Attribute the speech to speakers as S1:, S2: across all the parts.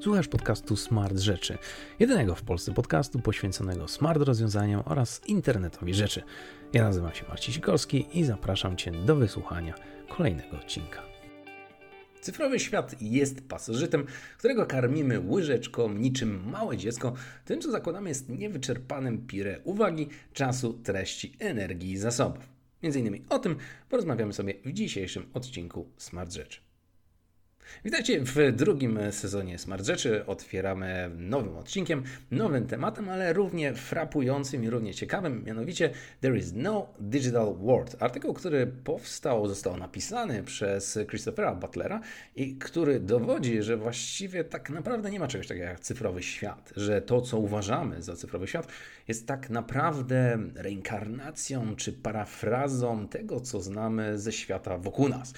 S1: Słuchasz podcastu Smart Rzeczy, jedynego w Polsce podcastu poświęconego smart rozwiązaniom oraz internetowi rzeczy. Ja nazywam się Marcin Sikorski i zapraszam Cię do wysłuchania kolejnego odcinka. Cyfrowy świat jest pasożytem, którego karmimy łyżeczką niczym małe dziecko, tym co zakładamy jest niewyczerpanym pire uwagi, czasu, treści, energii i zasobów. Między innymi o tym porozmawiamy sobie w dzisiejszym odcinku Smart Rzeczy. Witajcie w drugim sezonie Smart Rzeczy. Otwieramy nowym odcinkiem, nowym tematem, ale równie frapującym i równie ciekawym, mianowicie There is no digital world. Artykuł, który powstał, został napisany przez Christophera Butlera i który dowodzi, że właściwie tak naprawdę nie ma czegoś takiego jak cyfrowy świat, że to, co uważamy za cyfrowy świat, jest tak naprawdę reinkarnacją czy parafrazą tego, co znamy ze świata wokół nas.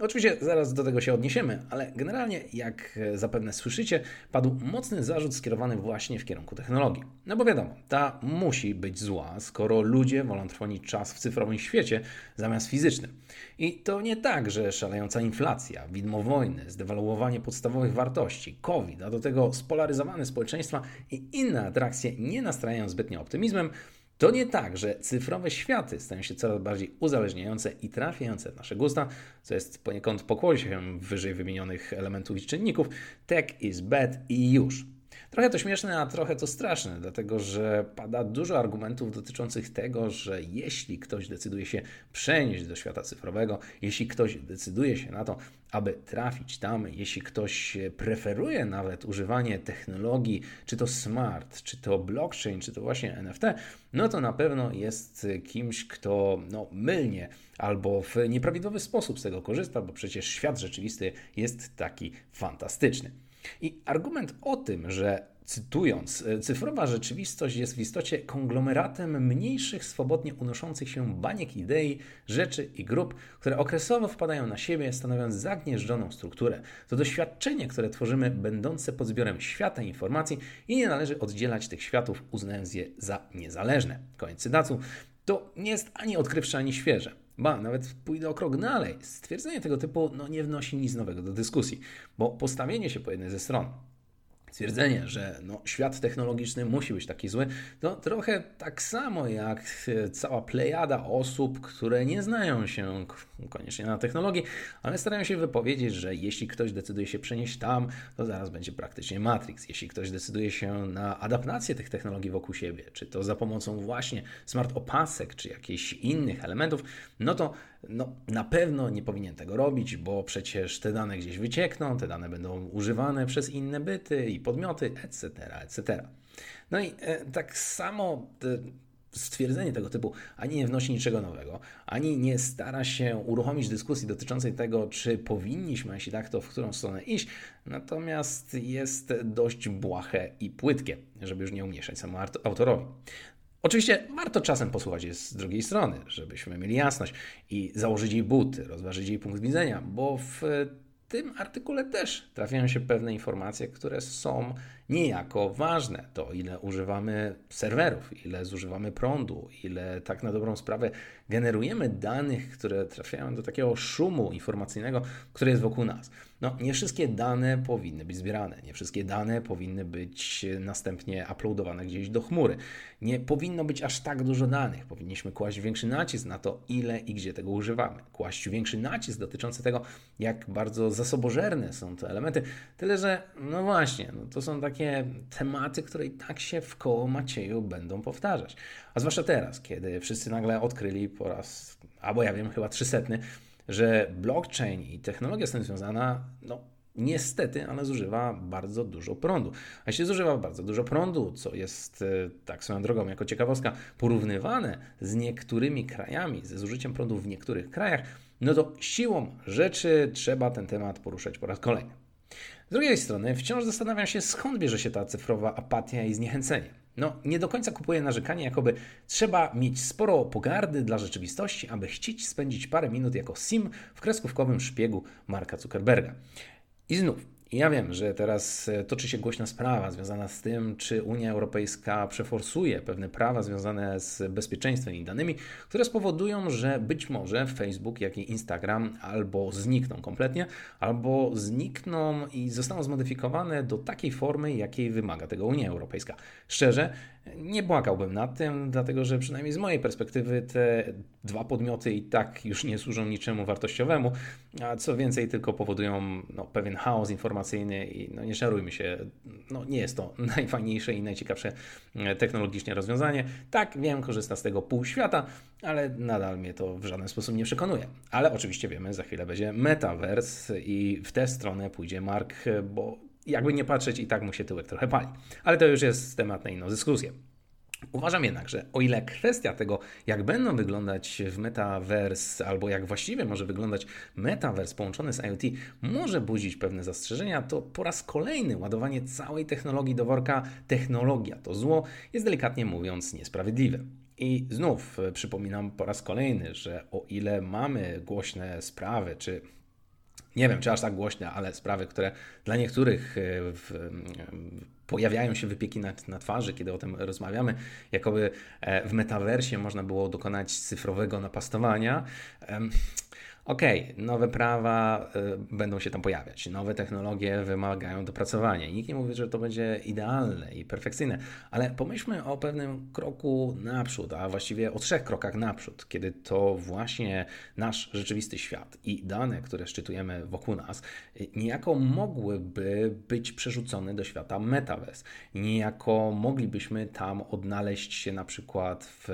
S1: Oczywiście zaraz do tego się odniesiemy, ale generalnie, jak zapewne słyszycie, padł mocny zarzut skierowany właśnie w kierunku technologii. No bo wiadomo, ta musi być zła, skoro ludzie wolą trwonić czas w cyfrowym świecie zamiast fizycznym. I to nie tak, że szalejąca inflacja, widmo wojny, zdewaluowanie podstawowych wartości, COVID, a do tego spolaryzowane społeczeństwa i inne atrakcje nie nastrajają zbytnio optymizmem, to nie tak, że cyfrowe światy stają się coraz bardziej uzależniające i trafiające w nasze gusta, co jest poniekąd pokłosiem wyżej wymienionych elementów i czynników. Tech is bad i już. Trochę to śmieszne, a trochę to straszne, dlatego że pada dużo argumentów dotyczących tego, że jeśli ktoś decyduje się przenieść do świata cyfrowego, jeśli ktoś decyduje się na to, aby trafić tam, jeśli ktoś preferuje nawet używanie technologii, czy to smart, czy to blockchain, czy to właśnie NFT, no to na pewno jest kimś, kto no, mylnie albo w nieprawidłowy sposób z tego korzysta, bo przecież świat rzeczywisty jest taki fantastyczny. I argument o tym, że cytując, cyfrowa rzeczywistość jest w istocie konglomeratem mniejszych, swobodnie unoszących się baniek idei, rzeczy i grup, które okresowo wpadają na siebie, stanowiąc zagnieżdżoną strukturę. To doświadczenie, które tworzymy, będące pod zbiorem świata informacji i nie należy oddzielać tych światów, uznając je za niezależne. Koniec cytatu. To nie jest ani odkrywcze, ani świeże. Ba, nawet pójdę o krok dalej. Stwierdzenie tego typu no, nie wnosi nic nowego do dyskusji, bo postawienie się po jednej ze stron Stwierdzenie, że no, świat technologiczny musi być taki zły, to trochę tak samo jak cała plejada osób, które nie znają się koniecznie na technologii, ale starają się wypowiedzieć, że jeśli ktoś decyduje się przenieść tam, to zaraz będzie praktycznie Matrix. Jeśli ktoś decyduje się na adaptację tych technologii wokół siebie, czy to za pomocą właśnie smart opasek, czy jakichś innych elementów, no to no, na pewno nie powinien tego robić, bo przecież te dane gdzieś wyciekną, te dane będą używane przez inne byty i podmioty, etc., etc. No i e, tak samo e, stwierdzenie tego typu ani nie wnosi niczego nowego, ani nie stara się uruchomić dyskusji dotyczącej tego, czy powinniśmy, jeśli tak, to w którą stronę iść, natomiast jest dość błahe i płytkie, żeby już nie umniejszać samemu autorowi. Oczywiście warto czasem posłuchać je z drugiej strony, żebyśmy mieli jasność i założyć jej buty, rozważyć jej punkt widzenia, bo w tym artykule też trafiają się pewne informacje, które są niejako ważne. To ile używamy serwerów, ile zużywamy prądu, ile tak na dobrą sprawę generujemy danych, które trafiają do takiego szumu informacyjnego, który jest wokół nas. No, nie wszystkie dane powinny być zbierane, nie wszystkie dane powinny być następnie uploadowane gdzieś do chmury. Nie powinno być aż tak dużo danych. Powinniśmy kłaść większy nacisk na to, ile i gdzie tego używamy. Kłaść większy nacisk dotyczący tego, jak bardzo zasobożerne są te elementy. Tyle, że no właśnie, no to są takie tematy, które i tak się w koło Macieju będą powtarzać. A zwłaszcza teraz, kiedy wszyscy nagle odkryli po raz, albo ja wiem, chyba trzysetny, że blockchain i technologia z tym związana, no niestety, ale zużywa bardzo dużo prądu. A jeśli zużywa bardzo dużo prądu, co jest e, tak swoją drogą jako ciekawostka porównywane z niektórymi krajami, ze zużyciem prądu w niektórych krajach, no to siłą rzeczy trzeba ten temat poruszać po raz kolejny. Z drugiej strony wciąż zastanawiam się, skąd bierze się ta cyfrowa apatia i zniechęcenie. No, nie do końca kupuję narzekanie, jakoby trzeba mieć sporo pogardy dla rzeczywistości, aby chcieć spędzić parę minut jako sim w kreskówkowym szpiegu Marka Zuckerberga. I znów, ja wiem, że teraz e, toczy się głośna sprawa związana z tym, czy Unia Europejska przeforsuje pewne prawa związane z bezpieczeństwem i danymi, które spowodują, że być może Facebook, jak i Instagram albo znikną kompletnie, albo znikną i zostaną zmodyfikowane do takiej formy, jakiej wymaga tego Unia Europejska. Szczerze, nie błagałbym nad tym, dlatego że przynajmniej z mojej perspektywy te dwa podmioty i tak już nie służą niczemu wartościowemu, a co więcej tylko powodują no, pewien chaos informacyjny i no, nie szarujmy się, no, nie jest to najfajniejsze i najciekawsze e, technologicznie rozwiązanie. Tak, wiem, korzysta z tego pół świata, ale nadal mnie to w żaden sposób nie przekonuje. Ale oczywiście wiemy, za chwilę będzie Metaverse i w tę stronę pójdzie Mark, bo jakby nie patrzeć, i tak mu się tyłek trochę pali. Ale to już jest temat na inną dyskusję. Uważam jednak, że o ile kwestia tego, jak będą wyglądać w Metaverse, albo jak właściwie może wyglądać Metaverse połączony z IoT, może budzić pewne zastrzeżenia, to po raz kolejny ładowanie całej technologii do worka technologia to zło jest delikatnie mówiąc niesprawiedliwe. I znów przypominam po raz kolejny, że o ile mamy głośne sprawy, czy nie wiem, czy aż tak głośne, ale sprawy, które dla niektórych e, w, pojawiają się wypieki na, na twarzy, kiedy o tym rozmawiamy, jakoby e, w metaversie można było dokonać cyfrowego napastowania. Okej, okay, nowe prawa y, będą się tam pojawiać, nowe technologie wymagają dopracowania. Nikt nie mówi, że to będzie idealne i perfekcyjne, ale pomyślmy o pewnym kroku naprzód, a właściwie o trzech krokach naprzód, kiedy to właśnie nasz rzeczywisty świat i dane, które szczytujemy wokół nas, niejako mogłyby być przerzucone do świata metaverse. Niejako moglibyśmy tam odnaleźć się na przykład w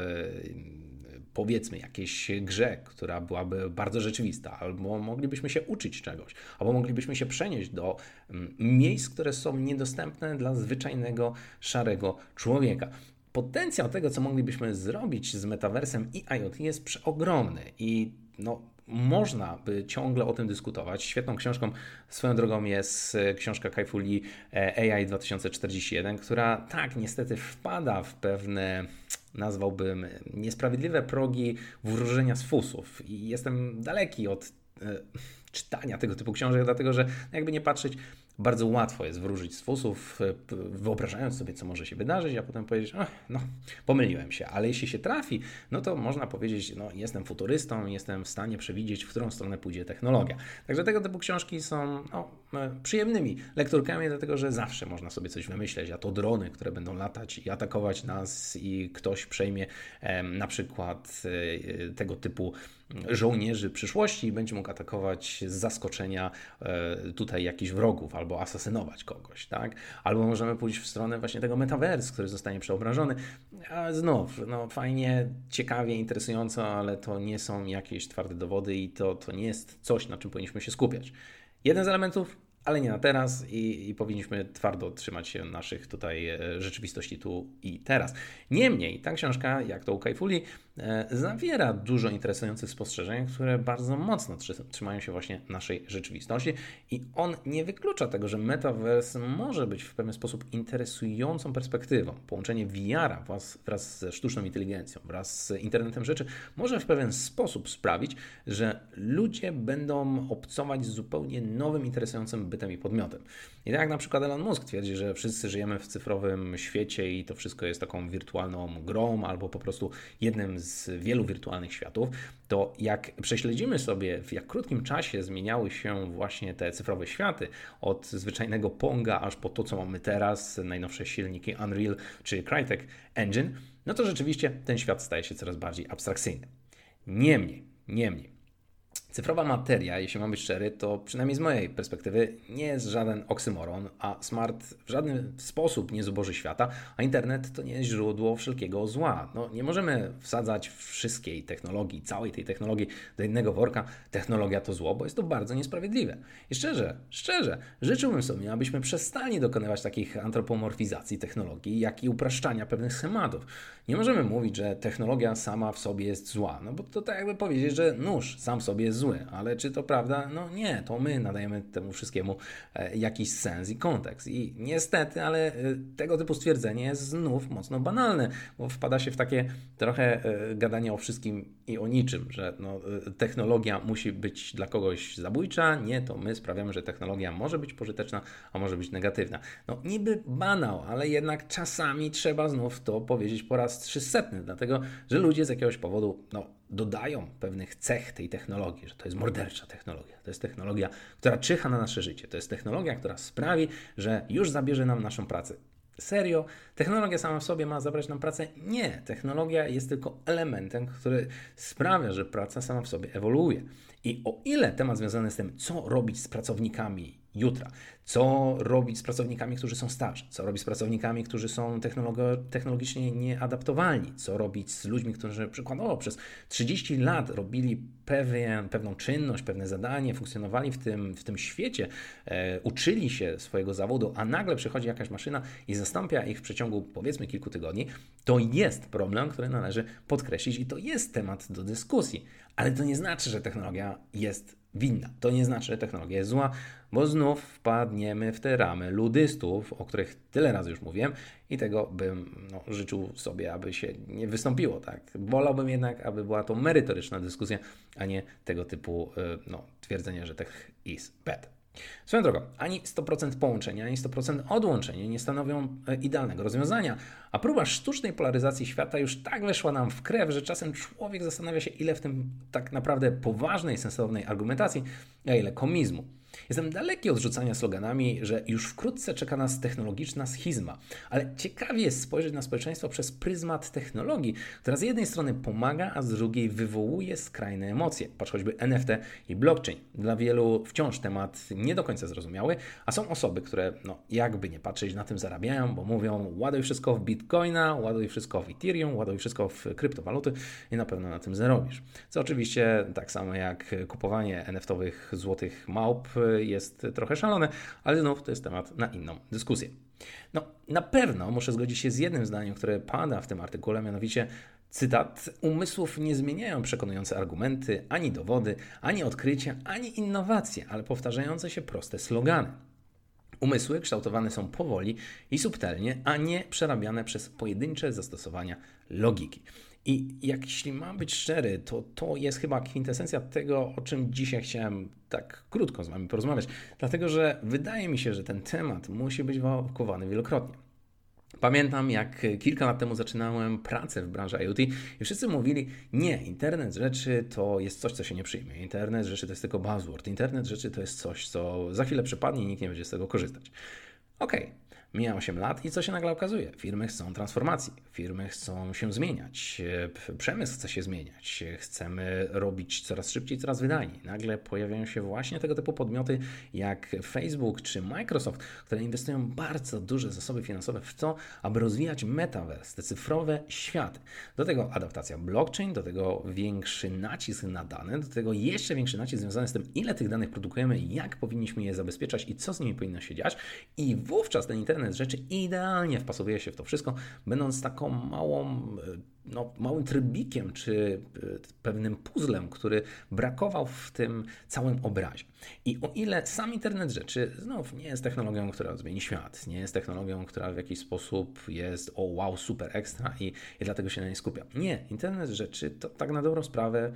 S1: powiedzmy jakiejś grze, która byłaby bardzo rzeczywista, albo moglibyśmy się uczyć czegoś, albo moglibyśmy się przenieść do mm, miejsc, które są niedostępne dla zwyczajnego szarego człowieka. Potencjał tego, co moglibyśmy zrobić z metaversem i IoT jest przeogromny i no, można by ciągle o tym dyskutować. Świetną książką swoją drogą jest e, książka Kai-Fu Lee e, AI 2041, która tak niestety wpada w pewne nazwałbym niesprawiedliwe progi wróżenia z fusów i jestem daleki od e, czytania tego typu książek, dlatego że jakby nie patrzeć, bardzo łatwo jest wróżyć z fusów, e, wyobrażając sobie, co może się wydarzyć, a potem powiedzieć, no, pomyliłem się. Ale jeśli się trafi, no to można powiedzieć, no, jestem futurystą, jestem w stanie przewidzieć, w którą stronę pójdzie technologia. Także tego typu książki są no, e, przyjemnymi lekturkami, dlatego że zawsze można sobie coś wymyśleć, a to drony, które będą latać i atakować nas, i ktoś przejmie e, na przykład e, tego typu żołnierzy przyszłości i będzie mógł atakować z zaskoczenia e, tutaj jakichś wrogów albo asasynować kogoś, tak? Albo możemy pójść w stronę właśnie tego metaverse, który zostanie przeobrażony. A znów, no fajnie, ciekawie, interesująco, ale to nie są jakieś twarde dowody i to, to nie jest coś, na czym powinniśmy się skupiać. Jeden z elementów ale nie na teraz i, i, powinniśmy twardo trzymać się naszych tutaj e, rzeczywistości tu i teraz. Niemniej, ta książka, jak to u Kajfuli, zawiera dużo interesujących spostrzeżeń, które bardzo mocno trzymają się właśnie naszej rzeczywistości i on nie wyklucza tego, że metaverse może być w pewien sposób interesującą perspektywą. Połączenie VR wraz, wraz ze sztuczną inteligencją, wraz z internetem rzeczy może w pewien sposób sprawić, że ludzie będą obcować z zupełnie nowym, interesującym bytem i podmiotem. I tak jak na przykład Elon Musk twierdzi, że wszyscy żyjemy w cyfrowym świecie i to wszystko jest taką wirtualną grą albo po prostu jednym z wielu wirtualnych światów, to jak prześledzimy sobie, w jak krótkim czasie zmieniały się właśnie te cyfrowe światy, od zwyczajnego Ponga aż po to, co mamy teraz, najnowsze silniki Unreal czy Crytek Engine, no to rzeczywiście ten świat staje się coraz bardziej abstrakcyjny. Niemniej, niemniej, Cyfrowa materia, jeśli mam być szczery, to przynajmniej z mojej perspektywy nie jest żaden oksymoron, a smart w żaden sposób nie zuboży świata, a internet to nie jest źródło wszelkiego zła. No, nie możemy wsadzać wszystkiej technologii, całej tej technologii do jednego worka. Technologia to zło, bo jest to bardzo niesprawiedliwe. I szczerze, szczerze, życzyłbym sobie, abyśmy przestali dokonywać takich antropomorfizacji technologii, jak i upraszczania pewnych schematów. Nie możemy mówić, że technologia sama w sobie jest zła, no bo to tak jakby powiedzieć, że nóż sam w sobie jest zły. Ale czy to prawda? No nie, to my nadajemy temu wszystkiemu e, jakiś sens i kontekst. I niestety, ale e, tego typu stwierdzenie jest znów mocno banalne, bo wpada się w takie trochę e, gadanie o wszystkim i o niczym, że no, technologia musi być dla kogoś zabójcza. Nie, to my sprawiamy, że technologia może być pożyteczna, a może być negatywna. No niby banał, ale jednak czasami trzeba znów to powiedzieć po raz trzysetny, dlatego że ludzie z jakiegoś powodu no, dodają pewnych cech tej technologii, że to jest mordercza technologia, to jest technologia, która czyha na nasze życie, to jest technologia, która sprawi, że już zabierze nam naszą pracę. Serio? Technologia sama w sobie ma zabrać nam pracę? Nie. Technologia jest tylko elementem, który sprawia, że praca sama w sobie ewoluuje. I o ile temat związany z tym, co robić z pracownikami jutra, co robić z pracownikami, którzy są starzy, co robić z pracownikami, którzy są technologicznie nieadaptowalni, co robić z ludźmi, którzy przykładowo przez 30 lat robili pewien, pewną czynność, pewne zadanie, funkcjonowali w tym, w tym świecie, e, uczyli się swojego zawodu, a nagle przychodzi jakaś maszyna i zastąpia ich w przeciągu powiedzmy kilku tygodni, to jest problem, który należy podkreślić i to jest temat do dyskusji. Ale to nie znaczy, że technologia jest winna. To nie znaczy, że technologia jest zła, bo znów wpadniemy w te ramy ludystów, o których tyle razy już mówiłem i tego bym no, życzył sobie, aby się nie wystąpiło. Tak? Wolałbym jednak, aby była to merytoryczna dyskusja, a nie tego typu y, no, twierdzenie, że tech is bad. Swoją drogą, ani 100% połączenia, ani 100% odłączenia nie stanowią e, idealnego rozwiązania, a próba sztucznej polaryzacji świata już tak weszła nam w krew, że czasem człowiek zastanawia się, ile w tym tak naprawdę poważnej, sensownej argumentacji, a ile komizmu. Jestem daleki od rzucania sloganami, że już wkrótce czeka nas technologiczna schizma, ale ciekawie jest spojrzeć na społeczeństwo przez pryzmat technologii, która z jednej strony pomaga, a z drugiej wywołuje skrajne emocje. Patrz choćby NFT i blockchain. Dla wielu wciąż temat nie do końca zrozumiały, a są osoby, które no, jakby nie patrzeć na tym zarabiają, bo mówią ładuj wszystko w bitcoina, ładuj wszystko w Ethereum, ładuj wszystko w kryptowaluty i na pewno na tym zarobisz. Co oczywiście tak samo jak kupowanie NFT-owych złotych małp jest trochę szalone, ale znów to jest temat na inną dyskusję. No, na pewno muszę zgodzić się z jednym zdaniem, które pada w tym artykule, mianowicie Cytat: Umysłów nie zmieniają przekonujące argumenty, ani dowody, ani odkrycia, ani innowacje, ale powtarzające się proste slogany. Umysły kształtowane są powoli i subtelnie, a nie przerabiane przez pojedyncze zastosowania logiki. I jak jeśli mam być szczery, to to jest chyba kwintesencja tego, o czym dzisiaj chciałem tak krótko z Wami porozmawiać, dlatego że wydaje mi się, że ten temat musi być wałkowany wielokrotnie. Pamiętam, jak kilka lat temu zaczynałem pracę w branży IoT i wszyscy mówili, nie, internet rzeczy to jest coś, co się nie przyjmie. Internet rzeczy to jest tylko buzzword. Internet rzeczy to jest coś, co za chwilę przypadnie i nikt nie będzie z tego korzystać. Okej, okay. Mija 8 lat i co się nagle okazuje? Firmy chcą transformacji, firmy chcą się zmieniać, przemysł chce się zmieniać, chcemy robić coraz szybciej, coraz wydajniej. Nagle pojawiają się właśnie tego typu podmioty jak Facebook czy Microsoft, które inwestują bardzo duże zasoby finansowe w to, aby rozwijać metaverse, te cyfrowe światy. Do tego adaptacja blockchain, do tego większy nacisk na dane, do tego jeszcze większy nacisk związany z tym, ile tych danych produkujemy, jak powinniśmy je zabezpieczać i co z nimi powinno się dziać. I wówczas ten internet internet rzeczy idealnie wpasowuje się w to wszystko, będąc taką małą, e, no, małym trybikiem czy e, pewnym puzzlem, który brakował w tym całym obrazie. I o ile sam internet rzeczy znów nie jest technologią, która zmieni świat, nie jest technologią, która w jakiś sposób jest o wow, super ekstra i, i dlatego się na nie skupia. Nie, internet rzeczy to tak na dobrą sprawę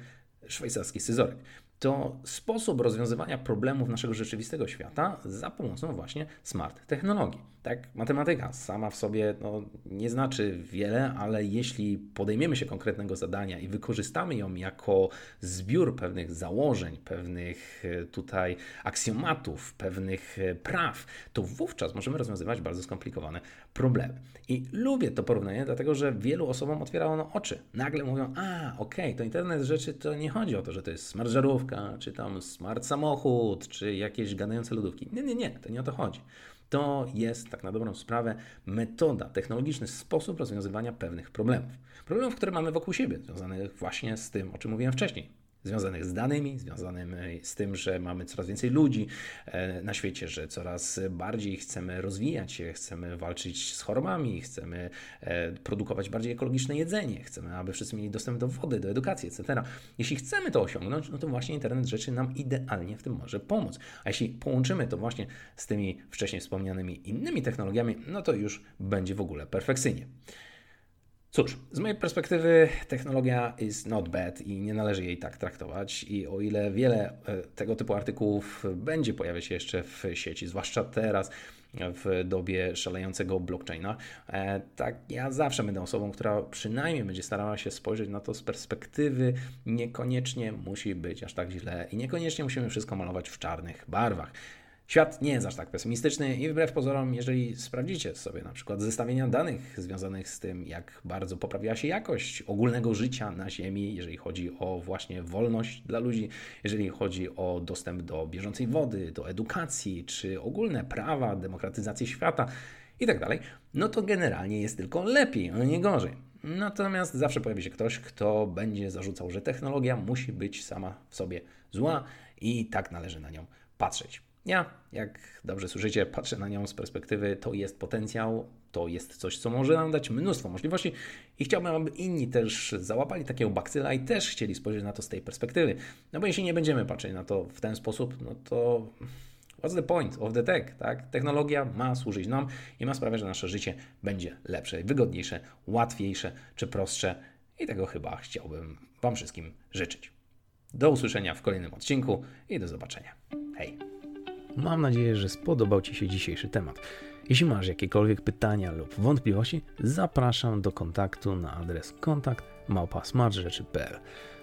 S1: szwajcarski scyzoryk to sposób rozwiązywania problemów naszego rzeczywistego świata za pomocą właśnie smart technologii. Tak, matematyka sama w sobie no, nie znaczy wiele, ale jeśli podejmiemy się konkretnego zadania i wykorzystamy ją jako zbiór pewnych założeń, pewnych e, tutaj aksjomatów, pewnych e, praw, to wówczas możemy rozwiązywać bardzo skomplikowane problemy. I lubię to porównanie, dlatego że wielu osobom otwiera ono oczy. Nagle mówią, a okej, okay, to internet rzeczy to nie chodzi o to, że to jest smart żarówka, czy tam smart samochód, czy jakieś gadające lodówki. Nie, nie, nie, to nie o to chodzi. To jest, tak na dobrą sprawę, metoda, technologiczny sposób rozwiązywania pewnych problemów. Problemów, które mamy wokół siebie, związanych właśnie z tym, o czym mówiłem wcześniej. Związanych z danymi, związanymi z tym, że mamy coraz więcej ludzi e, na świecie, że coraz bardziej chcemy rozwijać się, chcemy walczyć z chorobami, chcemy e, produkować bardziej ekologiczne jedzenie, chcemy, aby wszyscy mieli dostęp do wody, do edukacji, etc. Jeśli chcemy to osiągnąć, no to właśnie internet rzeczy nam idealnie w tym może pomóc. A jeśli połączymy to właśnie z tymi wcześniej wspomnianymi innymi technologiami, no to już będzie w ogóle perfekcyjnie. Cóż, z mojej perspektywy technologia is not bad i nie należy jej tak traktować. I o ile wiele e, tego typu artykułów będzie pojawiać się jeszcze w sieci, zwłaszcza teraz w dobie szalejącego blockchaina, e, tak ja zawsze będę osobą, która przynajmniej będzie starała się spojrzeć na to z perspektywy niekoniecznie musi być aż tak źle i niekoniecznie musimy wszystko malować w czarnych barwach. Świat nie jest aż tak pesymistyczny i wbrew pozorom, jeżeli sprawdzicie sobie na przykład zestawienia danych związanych z tym, jak bardzo poprawiła się jakość ogólnego życia na Ziemi, jeżeli chodzi o właśnie wolność dla ludzi, jeżeli chodzi o dostęp do bieżącej wody, do edukacji, czy ogólne prawa, demokratyzację świata itd., tak no to generalnie jest tylko lepiej, a nie gorzej. Natomiast zawsze pojawi się ktoś, kto będzie zarzucał, że technologia musi być sama w sobie zła i tak należy na nią patrzeć. Ja, jak dobrze słyszycie, patrzę na nią z perspektywy, to jest potencjał, to jest coś, co może nam dać mnóstwo możliwości i chciałbym, aby inni też załapali takiego bakcyla i też chcieli spojrzeć na to z tej perspektywy. No bo jeśli nie będziemy patrzeć na to w ten sposób, no to what's the point of the tech, tak? Technologia ma służyć nam i ma sprawiać, że nasze życie będzie lepsze, wygodniejsze, łatwiejsze czy prostsze i tego chyba chciałbym Wam wszystkim życzyć. Do usłyszenia w kolejnym odcinku i do zobaczenia. Hej! Mam nadzieję, że spodobał Ci się dzisiejszy temat. Jeśli masz jakiekolwiek pytania lub wątpliwości, zapraszam do kontaktu na adres kontakt małpa.smartrzeczy.pl.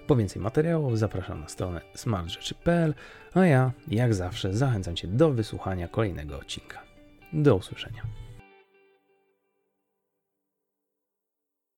S1: Po więcej materiałów zapraszam na stronę smartrzeczy.pl, a ja, jak zawsze, zachęcam Cię do wysłuchania kolejnego odcinka. Do usłyszenia.